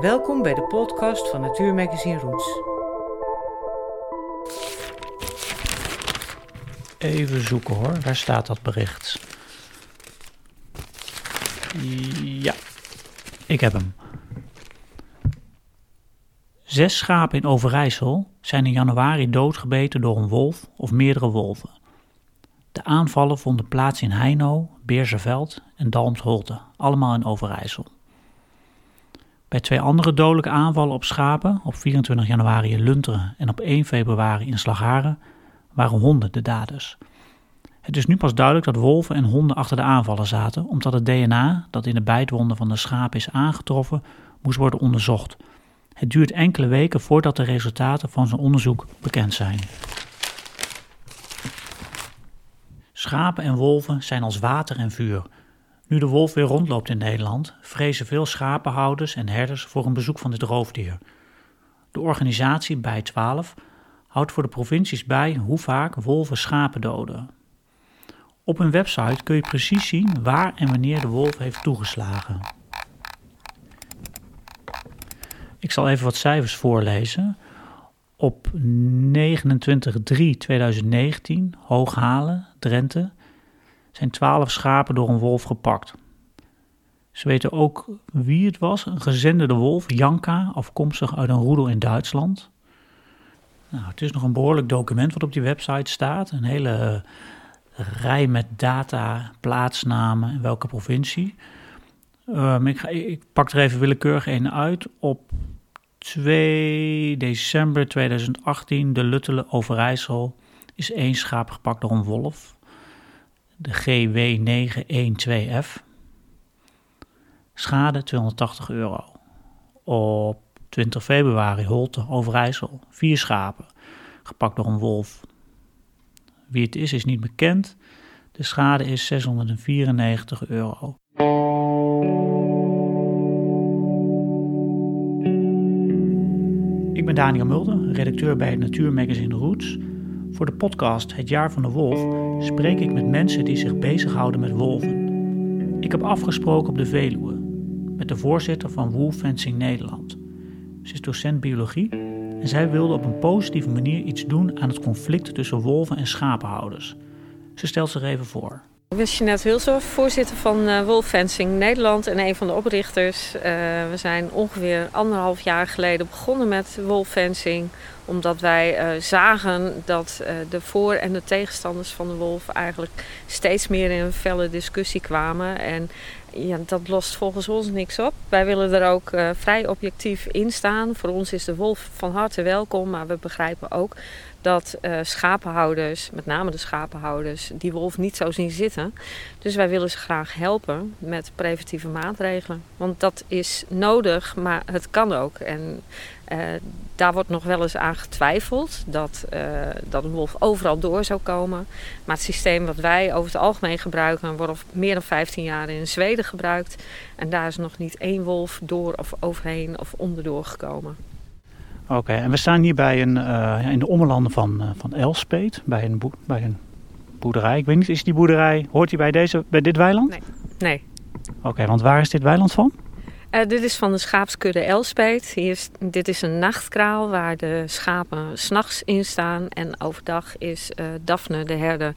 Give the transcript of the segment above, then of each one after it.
Welkom bij de podcast van Natuurmagazine Roots. Even zoeken hoor, waar staat dat bericht? Ja, ik heb hem. Zes schapen in Overijssel zijn in januari doodgebeten door een wolf of meerdere wolven. De aanvallen vonden plaats in Heino, Beerseveld en Dalmsholte, allemaal in Overijssel. Bij twee andere dodelijke aanvallen op schapen, op 24 januari in Lunteren en op 1 februari in Slagharen, waren honden de daders. Het is nu pas duidelijk dat wolven en honden achter de aanvallen zaten, omdat het DNA dat in de bijtwonden van de schapen is aangetroffen, moest worden onderzocht. Het duurt enkele weken voordat de resultaten van zijn onderzoek bekend zijn. Schapen en wolven zijn als water en vuur. Nu de wolf weer rondloopt in Nederland, vrezen veel schapenhouders en herders voor een bezoek van dit roofdier. De organisatie Bij 12 houdt voor de provincies bij hoe vaak wolven schapen doden. Op hun website kun je precies zien waar en wanneer de wolf heeft toegeslagen. Ik zal even wat cijfers voorlezen. Op 29-3-2019, Hooghalen, Drenthe, zijn 12 schapen door een wolf gepakt. Ze weten ook wie het was, een gezenderde wolf, Janka, afkomstig uit een roedel in Duitsland. Nou, het is nog een behoorlijk document wat op die website staat. Een hele rij met data, plaatsnamen en welke provincie. Um, ik, ik, pak er even willekeurig een uit. Op 2 december 2018, de Luttele Overijssel, is één schaap gepakt door een wolf. De GW912F. Schade 280 euro. Op 20 februari, Holte, Overijssel, vier schapen, gepakt door een wolf. Wie het is, is niet bekend. De schade is 694 euro. Ik ben Daniel Mulder, redacteur bij het natuurmagazine Roots. Voor de podcast Het Jaar van de Wolf spreek ik met mensen die zich bezighouden met wolven. Ik heb afgesproken op de Veluwe met de voorzitter van Wolf Fencing Nederland. Ze is docent biologie en zij wilde op een positieve manier iets doen aan het conflict tussen wolven en schapenhouders. Ze stelt zich even voor. Ik ben Jeanette Hulshoff, voorzitter van uh, Wolf Fencing Nederland en een van de oprichters. Uh, we zijn ongeveer anderhalf jaar geleden begonnen met Wolf Fencing. Omdat wij uh, zagen dat de voor- en de tegenstanders van de wolf eigenlijk steeds meer in een felle discussie kwamen. En ja, dat lost volgens ons niks op. Wij willen er ook uh, vrij objectief in staan. Voor ons is de wolf van harte welkom, maar we begrijpen ook dat uh, schapenhouders, met name de schapenhouders, die wolf niet zo zien zitten. Dus wij willen ze graag helpen met preventieve maatregelen. Want dat is nodig, maar het kan ook. En uh, daar wordt nog wel eens aan getwijfeld dat, uh, dat een wolf overal door zou komen. Maar het systeem wat wij over het algemeen gebruiken, wordt al meer dan 15 jaar in Zweden gebruikt. En daar is nog niet één wolf door of overheen of onderdoor gekomen. Oké, okay, en we staan hier bij een, uh, in de ommelanden van, van Elspeet, bij een, bij een boerderij. Ik weet niet, is die boerderij, hoort die bij, deze, bij dit weiland? Nee. nee. Oké, okay, want waar is dit weiland van? Uh, dit is van de schaapskudde Elspeet. Hier is, dit is een nachtkraal waar de schapen s'nachts in staan. En overdag is Daphne, de herder,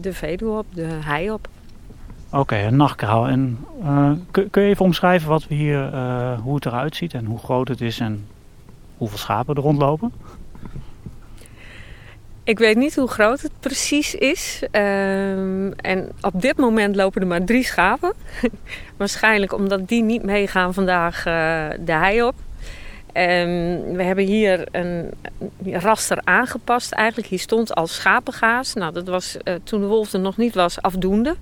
de veedoe op, de hei op. Oké, een nachtkraal. En kun, kun, je even omschrijven wat we hier, hoe het eruit ziet en hoe groot het is en hoeveel schapen er rondlopen? Ik weet niet hoe groot het precies is. Um, en op dit moment lopen er maar drie schapen. Waarschijnlijk omdat die niet meegaan vandaag uh, de hei op. Um, we hebben hier een raster aangepast eigenlijk. Hier stond al schapengaas. Nou, dat was uh, toen de wolf er nog niet was afdoende.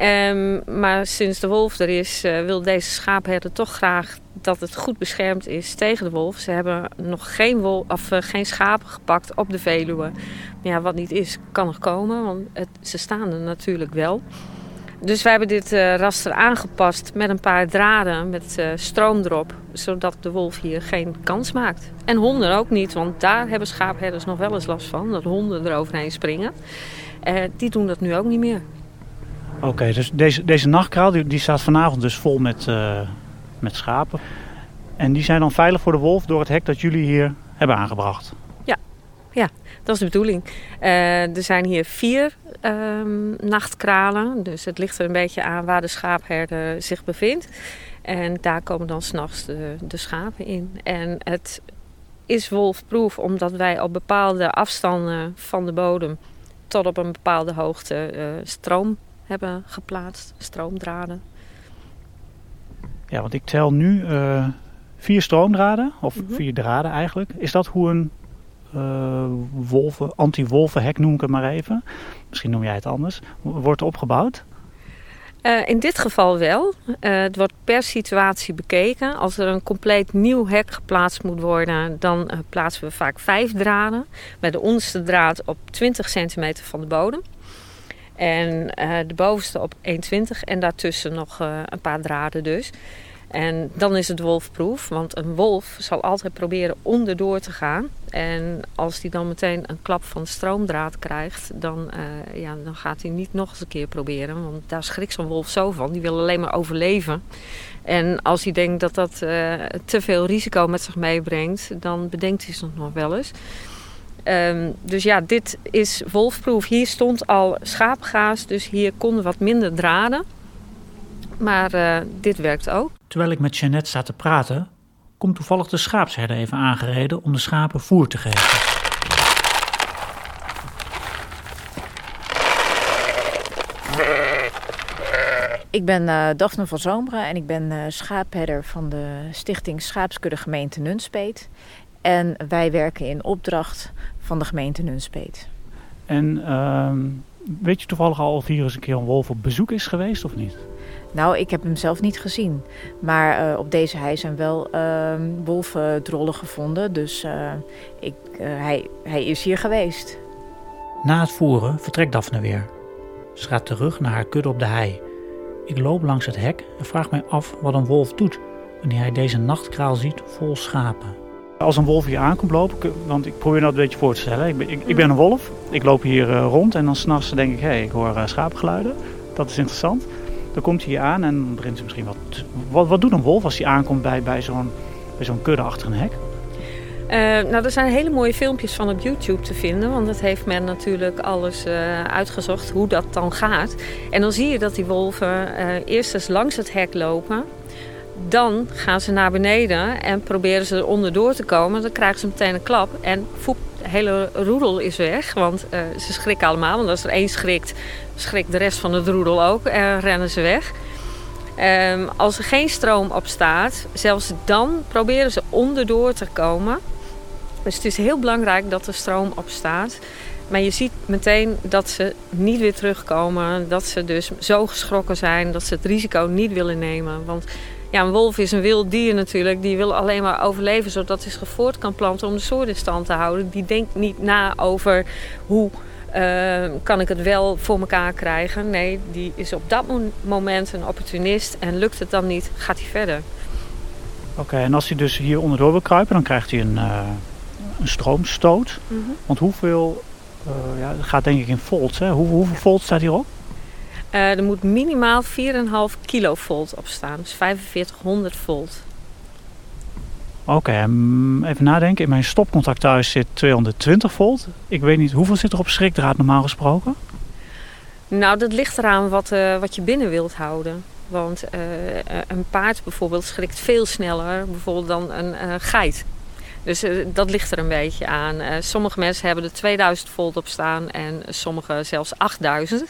Um, maar sinds de wolf er is, uh, wil deze schaapherder toch graag dat het goed beschermd is tegen de wolf. Ze hebben nog geen, of, uh, geen schapen gepakt op de Veluwe. Maar ja, wat niet is, kan nog komen, want het, ze staan er natuurlijk wel. Dus wij hebben dit uh, raster aangepast met een paar draden met stroom erop. Zodat de wolf hier geen kans maakt. En honden ook niet, want daar hebben schaapherders nog wel eens last van. Dat honden eroverheen springen. Uh, die doen dat nu ook niet meer. Oké, dus deze, deze nachtkraal die, staat vanavond dus vol met, uh, met schapen. En die zijn dan veilig voor de wolf door het hek dat jullie hier hebben aangebracht? Ja, dat is de bedoeling. Uh, er zijn hier vier um, nachtkralen. Dus het ligt er een beetje aan waar de schaapherder zich bevindt. En daar komen dan s'nachts de, de schapen in. En het is wolfproof omdat wij op bepaalde afstanden van de bodem tot op een bepaalde hoogte uh, stroom hebben geplaatst, stroomdraden. Ja, want ik tel nu uh, vier stroomdraden, of mm -hmm. vier draden eigenlijk. Is dat hoe een uh, wolven, anti-wolvenhek noem ik het maar even. Misschien noem jij het anders. Wordt opgebouwd? Uh, in dit geval wel. Uh, het wordt per situatie bekeken. Als er een compleet nieuw hek geplaatst moet worden, dan plaatsen we vaak vijf draden. Met de onderste draad op 20 centimeter van de bodem. En de bovenste op 1,20 en daartussen nog een paar draden dus. En dan is het wolfproof, want een wolf zal altijd proberen onderdoor te gaan. En als hij dan meteen een klap van stroomdraad krijgt, dan, uh, ja, dan gaat hij niet nog eens een keer proberen. Want daar schrikt zo'n wolf zo van. Die wil alleen maar overleven. En als hij denkt dat dat te veel risico met zich meebrengt, dan bedenkt hij zich nog wel eens. Um, dus ja, dit is wolfproof. Hier stond al schaapgaas, dus hier konden wat minder draden. Maar uh, dit werkt ook. Terwijl ik met Jeannette sta te praten, komt toevallig de schaapsherder even aangereden om de schapen voer te geven. Ik ben uh, Daphne van Zomeren en ik ben uh, schaapherder van de stichting Schaapskudde Gemeente Nunspeet. En wij werken in opdracht van de gemeente Nunspeet. En uh, weet je toevallig al of hier eens een keer een wolf op bezoek is geweest of niet? Nou, ik heb hem zelf niet gezien. Maar uh, op deze hei zijn wel uh, wolvendrollen gevonden. Dus uh, ik, hij, hij is hier geweest. Na het voeren vertrekt Daphne weer. Ze gaat terug naar haar kudde op de hei. Ik loop langs het hek en vraag mij af wat een wolf doet wanneer hij deze nachtkraal ziet vol schapen. Als een wolf hier aankomt lopen, want ik probeer dat een beetje voor te stellen. Ik ben, ik, ben een wolf, ik loop hier rond en dan s'nachts denk ik, hé, hey, ik hoor schaapgeluiden. Dat is interessant. Dan komt hij hier aan en dan begint ze misschien wat, wat... Wat doet een wolf als hij aankomt bij, bij zo'n zo'n kudde achter een hek? Uh, nou, er zijn hele mooie filmpjes van op YouTube te vinden. Want dat heeft men natuurlijk alles uitgezocht hoe dat dan gaat. En dan zie je dat die wolven eerst eens langs het hek lopen. Dan gaan ze naar beneden en proberen ze er onderdoor te komen. Dan krijgen ze meteen een klap en voep, de hele roedel is weg. Want ze schrikken allemaal. Want als er één schrikt, schrikt de rest van het roedel ook en rennen ze weg. Um, als er geen stroom op staat, zelfs dan proberen ze onderdoor te komen. Dus het is heel belangrijk dat er stroom op staat. Maar je ziet meteen dat ze niet weer terugkomen. Dat ze dus zo geschrokken zijn dat ze het risico niet willen nemen. Want ja, een wolf is een wild dier natuurlijk. Die wil alleen maar overleven zodat hij zich voort kan planten om de soort in stand te houden. Die denkt niet na over hoe uh, kan ik het wel voor elkaar krijgen. Nee, die is op dat moment een opportunist. En lukt het dan niet, gaat hij verder. Oké, okay, en als hij dus hier onderdoor wil kruipen, dan krijgt hij een, uh, een stroomstoot. Mm -hmm. Want hoeveel, uh, ja, dat gaat denk ik in volts. Hè? Hoe, hoeveel volt staat hierop? Er moet minimaal 4,5 kilovolt op staan. Dus 4500 volt. Oké, okay, even nadenken. In mijn stopcontact thuis zit 220 volt. Ik weet niet, hoeveel zit er op schrikdraad normaal gesproken? Nou, dat ligt eraan wat, uh, wat je binnen wilt houden. Want uh, een paard bijvoorbeeld schrikt veel sneller bijvoorbeeld dan een geit. Dus dat ligt er een beetje aan. sommige mensen hebben er 2000 volt op staan en sommige zelfs 8000.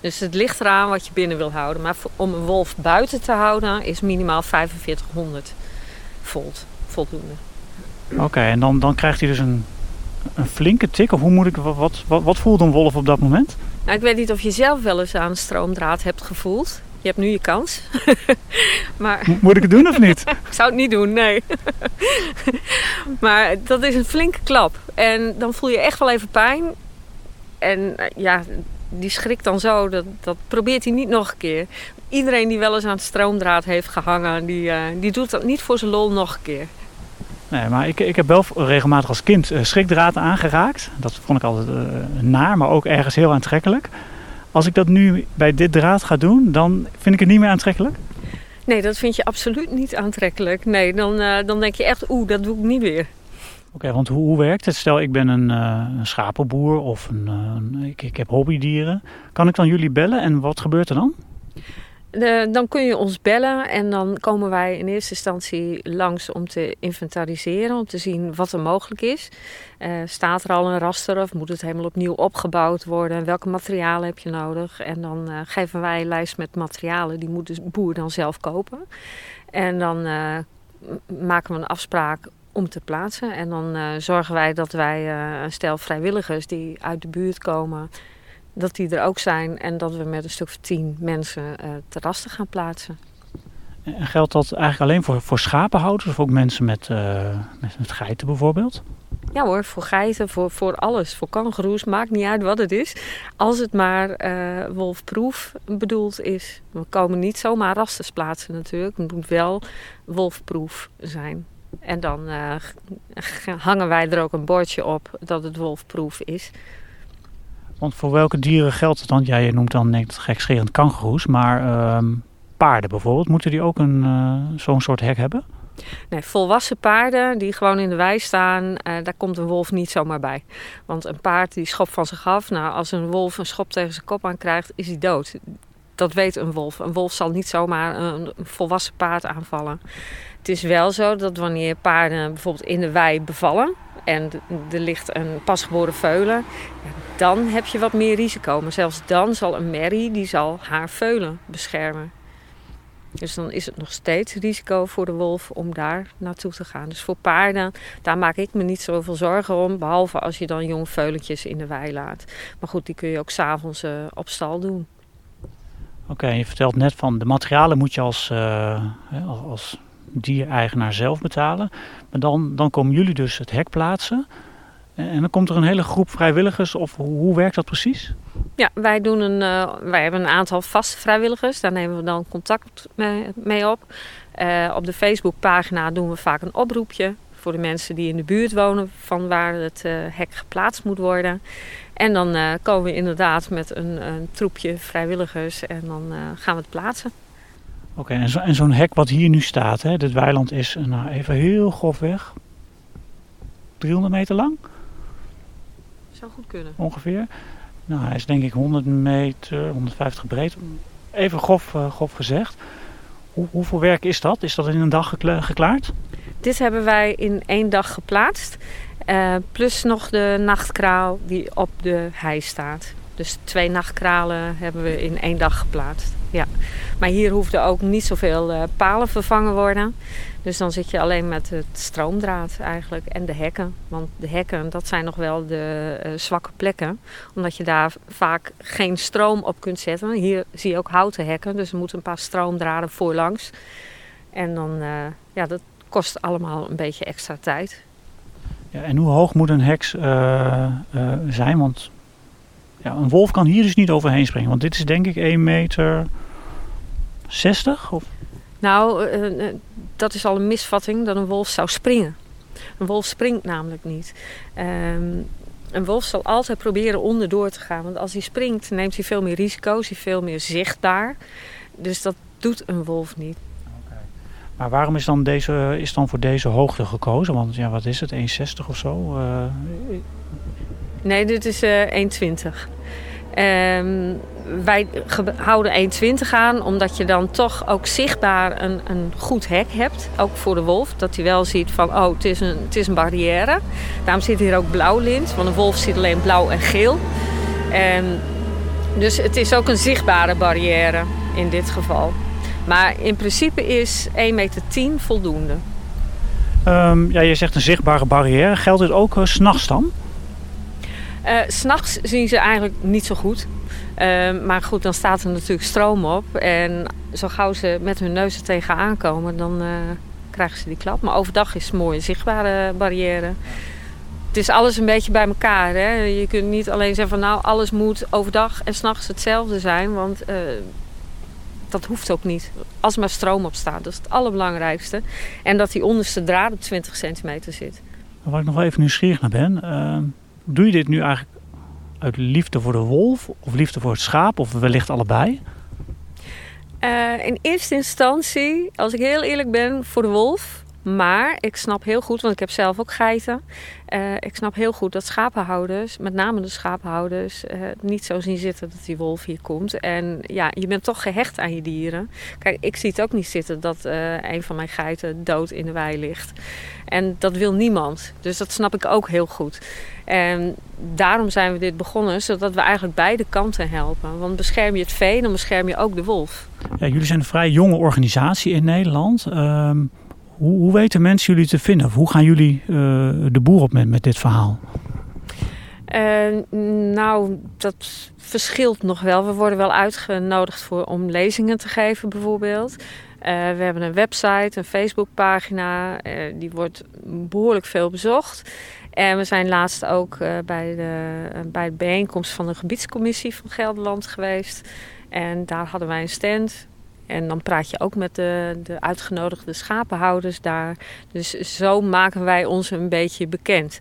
Dus het ligt eraan wat je binnen wil houden. Maar om een wolf buiten te houden is minimaal 4500 volt voldoende. Oké, okay, en dan, dan krijgt hij dus een, een flinke tik? Of hoe moet ik, wat, wat, wat voelt een wolf op dat moment? Nou, ik weet niet of je zelf wel eens aan een stroomdraad hebt gevoeld. Je hebt nu je kans. maar... Moet ik het doen of niet? ik zou het niet doen, nee. maar dat is een flinke klap. En dan voel je echt wel even pijn. En ja, die schrikt dan zo. Dat, dat probeert hij niet nog een keer. Iedereen die wel eens aan het stroomdraad heeft gehangen, die, uh, die doet dat niet voor zijn lol nog een keer. Nee, maar ik, ik heb wel regelmatig als kind uh, schrikdraad aangeraakt. Dat vond ik altijd uh, naar, maar ook ergens heel aantrekkelijk. Als ik dat nu bij dit draad ga doen, dan vind ik het niet meer aantrekkelijk? Nee, dat vind je absoluut niet aantrekkelijk. Nee, dan, uh, dan denk je echt, oeh, dat doe ik niet weer. Oké, want hoe, hoe, werkt het? Stel, ik ben een, uh, een schapenboer of een, uh, ik, ik heb hobbydieren. Kan ik dan jullie bellen en wat gebeurt er dan? Dan kun je ons bellen en dan komen wij in eerste instantie langs om te inventariseren, om te zien wat er mogelijk is. Uh, staat er al een raster of moet het helemaal opnieuw opgebouwd worden? Welke materialen heb je nodig? En dan uh, geven wij een lijst met materialen, die moet de boer dan zelf kopen. En dan uh, maken we een afspraak om te plaatsen. En dan zorgen wij dat wij een stel vrijwilligers die uit de buurt komen dat die er ook zijn en dat we met een stuk van tien mensen uh, terrassen gaan plaatsen. En geldt dat eigenlijk alleen voor, voor schapenhouders of ook mensen met, uh, met, met, geiten bijvoorbeeld? Ja hoor, voor geiten, voor, voor alles. Voor kangoeroes, maakt niet uit wat het is. Als het maar uh, wolfproef bedoeld is. We komen niet zomaar rasters plaatsen natuurlijk. Het moet wel wolfproef zijn. En dan hangen wij er ook een bordje op dat het wolfproef is. Want voor welke dieren geldt het dan? Ja, je noemt dan net gekscherend kangoeroes, maar uh, paarden bijvoorbeeld, moeten die ook een uh, zo'n soort hek hebben? Nee, volwassen paarden die gewoon in de wei staan, uh, daar komt een wolf niet zomaar bij. Want een paard die schopt van zich af. Nou, als een wolf een schop tegen zijn kop aan krijgt, is hij dood. Dat weet een wolf. Een wolf zal niet zomaar een volwassen paard aanvallen. Het is wel zo dat wanneer paarden bijvoorbeeld in de wei bevallen en er ligt een pasgeboren veulen, dan heb je wat meer risico. Maar zelfs dan zal een merrie die zal haar veulen beschermen. Dus dan is het nog steeds risico voor de wolf om daar naartoe te gaan. Dus voor paarden, daar maak ik me niet zoveel zorgen om. Behalve als je dan jong veulentjes in de wei laat. Maar goed, die kun je ook s'avonds uh, op stal doen. Oké, je vertelt net van de materialen moet je als, uh, als diereigenaar zelf betalen. Maar dan, dan komen jullie dus het hek plaatsen. En dan komt er een hele groep vrijwilligers, of hoe werkt dat precies? Ja, wij, doen een, uh, wij hebben een aantal vaste vrijwilligers. Daar nemen we dan contact mee, op. Uh, op de Facebookpagina doen we vaak een oproepje voor de mensen die in de buurt wonen van waar het uh, hek geplaatst moet worden. En dan komen we inderdaad met een, een troepje vrijwilligers en dan gaan we het plaatsen. Oké, okay, en, zo, en zo'n hek wat hier nu staat, hè, dit weiland is nou, even heel grofweg 300 meter lang? Zou goed kunnen. Ongeveer. Nou, hij is denk ik 100 meter, 150 breed. Even grof, uh, grof gezegd. Hoe, hoeveel werk is dat? Is dat in een dag gekla geklaard? Dit hebben wij in één dag geplaatst. Uh, plus nog de nachtkraal die op de hei staat. Dus twee nachtkralen hebben we in één dag geplaatst. Ja. Maar hier hoefden ook niet zoveel uh, palen vervangen worden. Dus dan zit je alleen met het stroomdraad eigenlijk en de hekken. Want de hekken, dat zijn nog wel de uh, zwakke plekken. Omdat je daar vaak geen stroom op kunt zetten. Hier zie je ook houten hekken, dus er moeten een paar stroomdraden voorlangs. En dan, uh, ja, dat kost allemaal een beetje extra tijd. Ja, en hoe hoog moet een heks zijn? Want ja, een wolf kan hier dus niet overheen springen. Want dit is denk ik 1 meter 60? Of? Nou, uh, dat is al een misvatting dat een wolf zou springen. Een wolf springt namelijk niet. Um, een wolf zal altijd proberen onderdoor te gaan. Want als hij springt, neemt hij veel meer risico's. Hij veel meer zichtbaar. Dus dat doet een wolf niet. Okay. Maar waarom is dan, deze, is dan voor deze hoogte gekozen? Want ja, wat is het, 1,60 of zo? Uh... Nee, dit is uh, 1,20. Um, wij houden 1,20 aan, omdat je dan toch ook zichtbaar een, een goed hek hebt. Ook voor de wolf, dat hij wel ziet van, oh, het is een, het is een barrière. Daarom zit hier ook blauw lint, want een wolf ziet alleen blauw en geel. En dus het is ook een zichtbare barrière in dit geval. Maar in principe is 1,10 meter voldoende. Um, ja, je zegt een zichtbare barrière. Geldt dit ook uh, s'nachts dan? Uh, S'nachts zien ze eigenlijk niet zo goed. Uh, maar goed, dan staat er natuurlijk stroom op. En zo gauw ze met hun neus er tegenaan komen, dan uh, krijgen ze die klap. Maar overdag is het een mooie zichtbare barrière. Het is alles een beetje bij elkaar. Hè? Je kunt niet alleen zeggen van nou, alles moet overdag en s'nachts hetzelfde zijn. Want uh, dat hoeft ook niet. Als er maar stroom op staat, dat is het allerbelangrijkste. En dat die onderste draad op 20 centimeter zit. Waar ik nog even nieuwsgierig naar ben ehm, Doe je dit nu eigenlijk uit liefde voor de wolf of liefde voor het schaap of wellicht allebei? Uh, in eerste instantie, als ik heel eerlijk ben, voor de wolf. Maar ik snap heel goed, want ik heb zelf ook geiten. Uh, ik snap heel goed dat schapenhouders, met name de schapenhouders, uh, niet zo zien zitten dat die wolf hier komt. En ja, je bent toch gehecht aan je dieren. Kijk, ik zie het ook niet zitten dat uh, een van mijn geiten dood in de wei ligt. En dat wil niemand. Dus dat snap ik ook heel goed. En daarom zijn we dit begonnen, zodat we eigenlijk beide kanten helpen. Want bescherm je het vee, dan bescherm je ook de wolf. Ja, jullie zijn een vrij jonge organisatie in Nederland. Uh, hoe, weten mensen jullie te vinden? Of hoe gaan jullie uh, de boer op met, dit verhaal? Uh, nou, dat verschilt nog wel. We worden wel uitgenodigd voor, om lezingen te geven, bijvoorbeeld. Uh, we hebben een website, een Facebookpagina. die wordt behoorlijk veel bezocht. En we zijn laatst ook bij, de, bij de bijeenkomst van de gebiedscommissie van Gelderland geweest. En daar hadden wij een stand en dan praat je ook met de, de uitgenodigde schapenhouders daar. Dus zo maken wij ons een beetje bekend.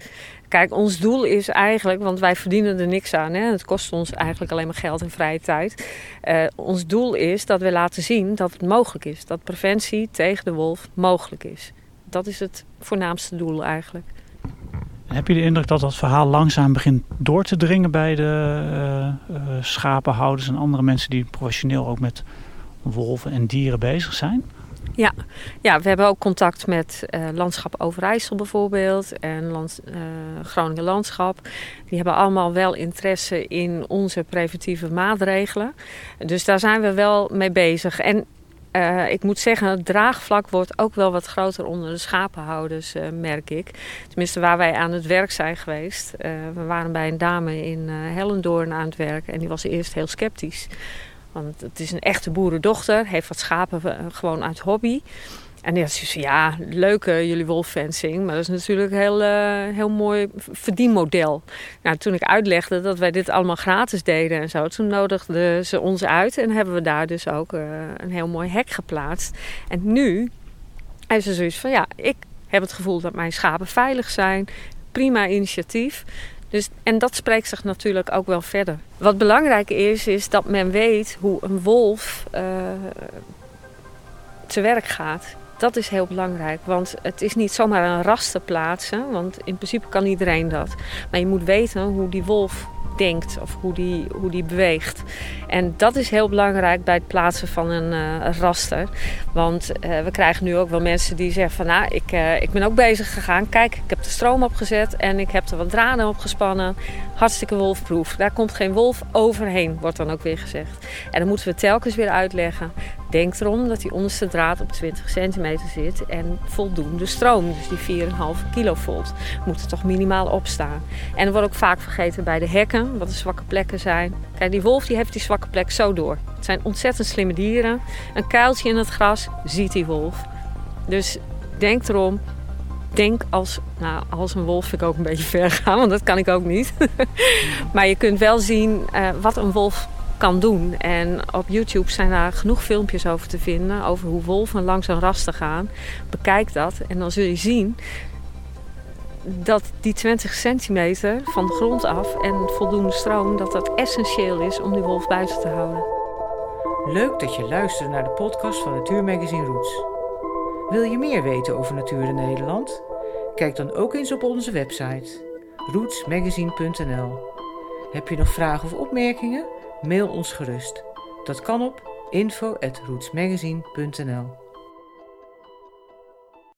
Kijk, ons doel is eigenlijk, want wij verdienen er niks aan. Hè? Het kost ons eigenlijk alleen maar geld en vrije tijd. Uh, ons doel is dat we laten zien dat het mogelijk is. Dat preventie tegen de wolf mogelijk is. Dat is het voornaamste doel eigenlijk. Heb je de indruk dat dat verhaal langzaam begint door te dringen bij de uh, uh, schapenhouders en andere mensen die professioneel ook met wolven en dieren bezig zijn? Ja, ja we hebben ook contact met uh, Landschap Overijssel bijvoorbeeld en land, uh, Groningen Landschap. Die hebben allemaal wel interesse in onze preventieve maatregelen. Dus daar zijn we wel mee bezig. En uh, ik moet zeggen, het draagvlak wordt ook wel wat groter onder de schapenhouders, merk ik. Tenminste, waar wij aan het werk zijn geweest. we waren bij een dame in Hellendoorn aan het werk en die was eerst heel sceptisch. Want het is een echte boerendochter, heeft wat schapen eh, gewoon uit hobby. En die had zoiets ja, leuk jullie wolffencing, maar dat is natuurlijk een heel, uh, heel mooi verdienmodel. Nou, toen ik uitlegde dat wij dit allemaal gratis deden en zo, toen nodigden ze ons uit en hebben we daar dus ook een heel mooi hek geplaatst. En nu heeft ze zoiets van, ja, ik heb het gevoel dat mijn schapen veilig zijn. Prima initiatief. Dus, en dat spreekt zich natuurlijk ook wel verder. Wat belangrijk is, is dat men weet hoe een wolf uh, te werk gaat. Dat is heel belangrijk, want het is niet zomaar een ras te plaatsen, want in principe kan iedereen dat. Maar je moet weten hoe die wolf denkt of hoe die, hoe die beweegt. En dat is heel belangrijk bij het plaatsen van een uh, raster. Want uh, we krijgen nu ook wel mensen die zeggen van nou, ik, uh, ik ben ook bezig gegaan. Kijk, ik heb de stroom opgezet en ik heb er wat draden op gespannen. Hartstikke wolfproef. Daar komt geen wolf overheen, wordt dan ook weer gezegd. En dan moeten we telkens weer uitleggen. Denk erom dat die onderste draad op 20 centimeter zit en voldoende stroom. Dus die 4,5 kilovolt moet er toch minimaal op staan. En er wordt ook vaak vergeten bij de hekken, wat de zwakke plekken zijn. Kijk, die wolf die heeft die zwakke plek zo door. Het zijn ontzettend slimme dieren. Een kuiltje in het gras ziet die wolf. Dus denk erom, denk als, nou, als een wolf vind ik ook een beetje ver gaan, want dat kan ik ook niet. maar je kunt wel zien uh, wat een wolf kan doen. En op YouTube zijn daar genoeg filmpjes over te vinden. Over hoe wolven langs een raster gaan. Bekijk dat en dan zul je zien dat die 20 centimeter van de grond af en voldoende stroom, dat dat essentieel is om die wolf buiten te houden. Leuk dat je luistert naar de podcast van Natuurmagazine Roots. Wil je meer weten over natuur in Nederland? Kijk dan ook eens op onze website rootsmagazine.nl. Heb je nog vragen of opmerkingen? Mail ons gerust. Dat kan op info@rootsmagazine.nl.